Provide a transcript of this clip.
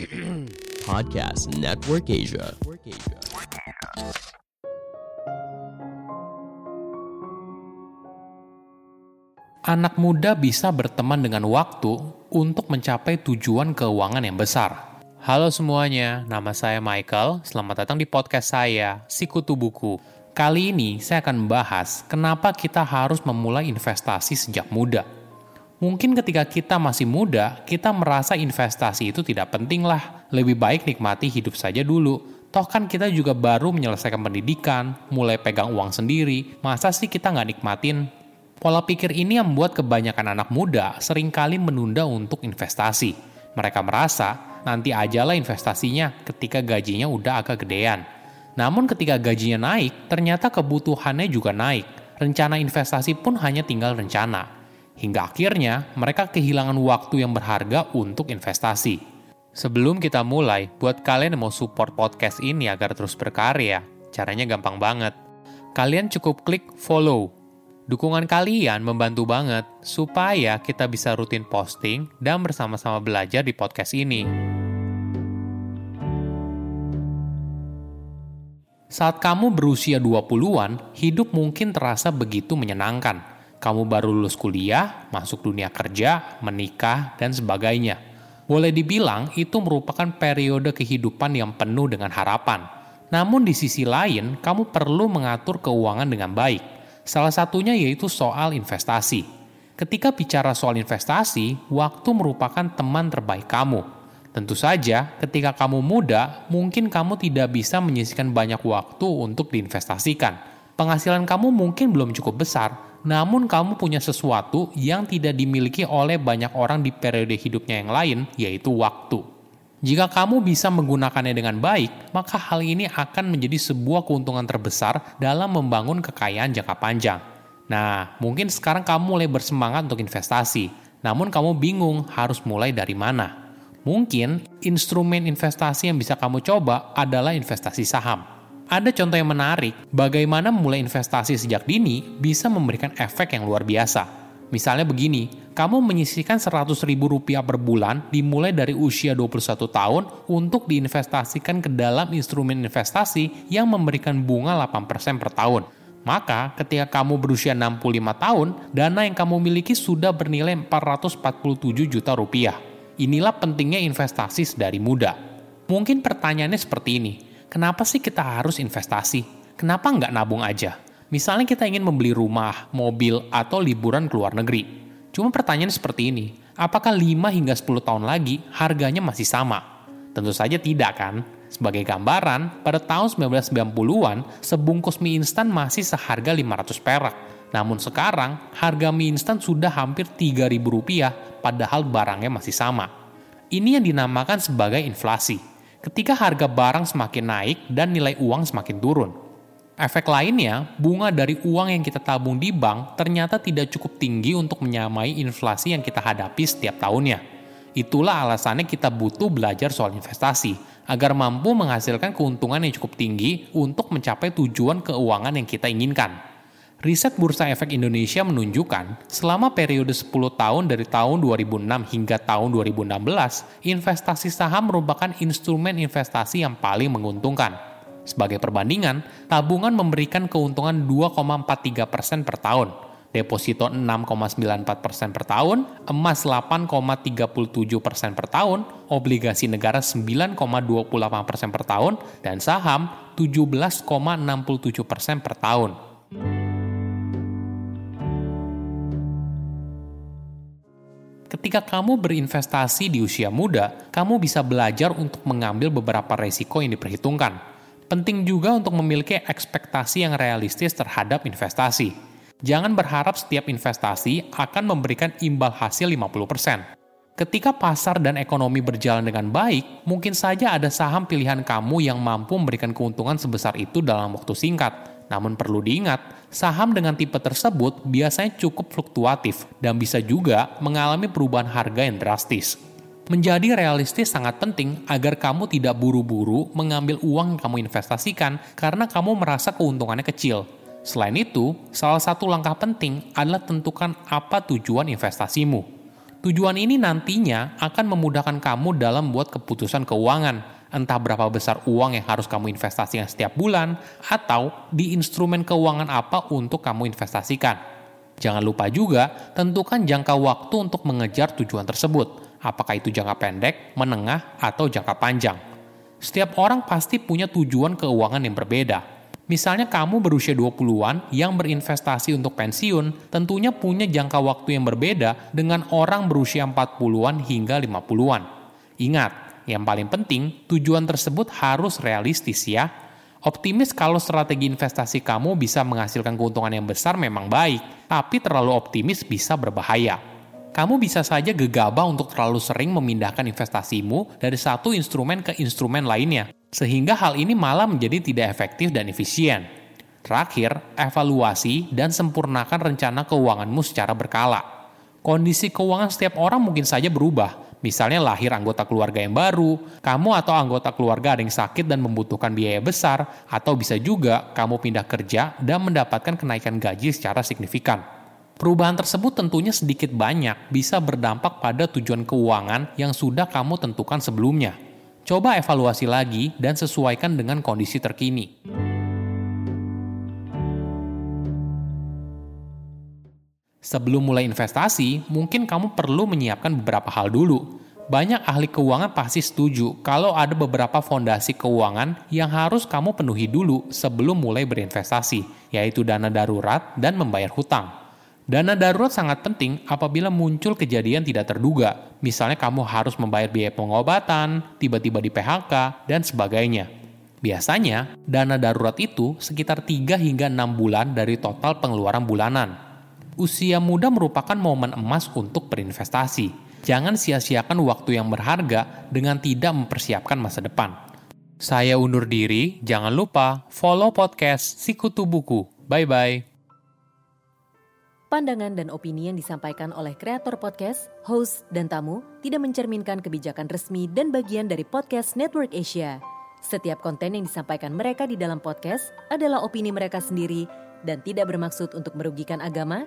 Podcast Network Asia. Anak muda bisa berteman dengan waktu untuk mencapai tujuan keuangan yang besar. Halo semuanya, nama saya Michael. Selamat datang di podcast saya, Sikutu Buku. Kali ini saya akan membahas kenapa kita harus memulai investasi sejak muda. Mungkin ketika kita masih muda, kita merasa investasi itu tidak penting lah. Lebih baik nikmati hidup saja dulu. Toh kan kita juga baru menyelesaikan pendidikan, mulai pegang uang sendiri. Masa sih kita nggak nikmatin? Pola pikir ini yang membuat kebanyakan anak muda sering kali menunda untuk investasi. Mereka merasa nanti ajalah investasinya ketika gajinya udah agak gedean. Namun ketika gajinya naik, ternyata kebutuhannya juga naik. Rencana investasi pun hanya tinggal rencana. Hingga akhirnya mereka kehilangan waktu yang berharga untuk investasi. Sebelum kita mulai, buat kalian yang mau support podcast ini agar terus berkarya, caranya gampang banget. Kalian cukup klik follow Dukungan kalian membantu banget supaya kita bisa rutin posting dan bersama-sama belajar di podcast ini. Saat kamu berusia 20-an, hidup mungkin terasa begitu menyenangkan. Kamu baru lulus kuliah, masuk dunia kerja, menikah, dan sebagainya. Boleh dibilang itu merupakan periode kehidupan yang penuh dengan harapan. Namun di sisi lain, kamu perlu mengatur keuangan dengan baik Salah satunya yaitu soal investasi. Ketika bicara soal investasi, waktu merupakan teman terbaik kamu. Tentu saja, ketika kamu muda, mungkin kamu tidak bisa menyisihkan banyak waktu untuk diinvestasikan. Penghasilan kamu mungkin belum cukup besar, namun kamu punya sesuatu yang tidak dimiliki oleh banyak orang di periode hidupnya yang lain, yaitu waktu. Jika kamu bisa menggunakannya dengan baik, maka hal ini akan menjadi sebuah keuntungan terbesar dalam membangun kekayaan jangka panjang. Nah, mungkin sekarang kamu mulai bersemangat untuk investasi, namun kamu bingung harus mulai dari mana. Mungkin instrumen investasi yang bisa kamu coba adalah investasi saham. Ada contoh yang menarik, bagaimana memulai investasi sejak dini bisa memberikan efek yang luar biasa. Misalnya begini, kamu menyisihkan 100 ribu rupiah per bulan dimulai dari usia 21 tahun untuk diinvestasikan ke dalam instrumen investasi yang memberikan bunga 8% per tahun. Maka ketika kamu berusia 65 tahun, dana yang kamu miliki sudah bernilai 447 juta rupiah. Inilah pentingnya investasi sedari muda. Mungkin pertanyaannya seperti ini, kenapa sih kita harus investasi? Kenapa nggak nabung aja? Misalnya kita ingin membeli rumah, mobil, atau liburan ke luar negeri. Cuma pertanyaan seperti ini, apakah 5 hingga 10 tahun lagi harganya masih sama? Tentu saja tidak kan? Sebagai gambaran, pada tahun 1990-an, sebungkus mie instan masih seharga 500 perak. Namun sekarang, harga mie instan sudah hampir 3000 rupiah, padahal barangnya masih sama. Ini yang dinamakan sebagai inflasi. Ketika harga barang semakin naik dan nilai uang semakin turun. Efek lainnya, bunga dari uang yang kita tabung di bank ternyata tidak cukup tinggi untuk menyamai inflasi yang kita hadapi setiap tahunnya. Itulah alasannya kita butuh belajar soal investasi, agar mampu menghasilkan keuntungan yang cukup tinggi untuk mencapai tujuan keuangan yang kita inginkan. Riset Bursa Efek Indonesia menunjukkan, selama periode 10 tahun dari tahun 2006 hingga tahun 2016, investasi saham merupakan instrumen investasi yang paling menguntungkan sebagai perbandingan, tabungan memberikan keuntungan 2,43% persen per tahun, deposito 6,94% persen per tahun, emas 8,37% persen per tahun, obligasi negara 9,28% persen per tahun, dan saham 17,67% persen per tahun. Ketika kamu berinvestasi di usia muda, kamu bisa belajar untuk mengambil beberapa resiko yang diperhitungkan Penting juga untuk memiliki ekspektasi yang realistis terhadap investasi. Jangan berharap setiap investasi akan memberikan imbal hasil 50%. Ketika pasar dan ekonomi berjalan dengan baik, mungkin saja ada saham pilihan kamu yang mampu memberikan keuntungan sebesar itu dalam waktu singkat. Namun perlu diingat, saham dengan tipe tersebut biasanya cukup fluktuatif dan bisa juga mengalami perubahan harga yang drastis. Menjadi realistis sangat penting agar kamu tidak buru-buru mengambil uang yang kamu investasikan karena kamu merasa keuntungannya kecil. Selain itu, salah satu langkah penting adalah tentukan apa tujuan investasimu. Tujuan ini nantinya akan memudahkan kamu dalam membuat keputusan keuangan, entah berapa besar uang yang harus kamu investasikan setiap bulan, atau di instrumen keuangan apa untuk kamu investasikan. Jangan lupa juga tentukan jangka waktu untuk mengejar tujuan tersebut, apakah itu jangka pendek, menengah, atau jangka panjang. Setiap orang pasti punya tujuan keuangan yang berbeda, Misalnya kamu berusia 20-an yang berinvestasi untuk pensiun, tentunya punya jangka waktu yang berbeda dengan orang berusia 40-an hingga 50-an. Ingat, yang paling penting, tujuan tersebut harus realistis ya. Optimis kalau strategi investasi kamu bisa menghasilkan keuntungan yang besar memang baik, tapi terlalu optimis bisa berbahaya. Kamu bisa saja gegabah untuk terlalu sering memindahkan investasimu dari satu instrumen ke instrumen lainnya, sehingga hal ini malah menjadi tidak efektif dan efisien. Terakhir, evaluasi dan sempurnakan rencana keuanganmu secara berkala. Kondisi keuangan setiap orang mungkin saja berubah. Misalnya lahir anggota keluarga yang baru, kamu atau anggota keluarga ada yang sakit dan membutuhkan biaya besar, atau bisa juga kamu pindah kerja dan mendapatkan kenaikan gaji secara signifikan. Perubahan tersebut tentunya sedikit banyak bisa berdampak pada tujuan keuangan yang sudah kamu tentukan sebelumnya. Coba evaluasi lagi dan sesuaikan dengan kondisi terkini. Sebelum mulai investasi, mungkin kamu perlu menyiapkan beberapa hal dulu. Banyak ahli keuangan pasti setuju kalau ada beberapa fondasi keuangan yang harus kamu penuhi dulu sebelum mulai berinvestasi, yaitu dana darurat dan membayar hutang. Dana darurat sangat penting apabila muncul kejadian tidak terduga, misalnya kamu harus membayar biaya pengobatan, tiba-tiba di PHK, dan sebagainya. Biasanya, dana darurat itu sekitar 3 hingga 6 bulan dari total pengeluaran bulanan. Usia muda merupakan momen emas untuk berinvestasi. Jangan sia-siakan waktu yang berharga dengan tidak mempersiapkan masa depan. Saya undur diri, jangan lupa follow podcast Sikutu Buku. Bye-bye. Pandangan dan opini yang disampaikan oleh kreator podcast, host, dan tamu tidak mencerminkan kebijakan resmi dan bagian dari podcast Network Asia. Setiap konten yang disampaikan mereka di dalam podcast adalah opini mereka sendiri dan tidak bermaksud untuk merugikan agama,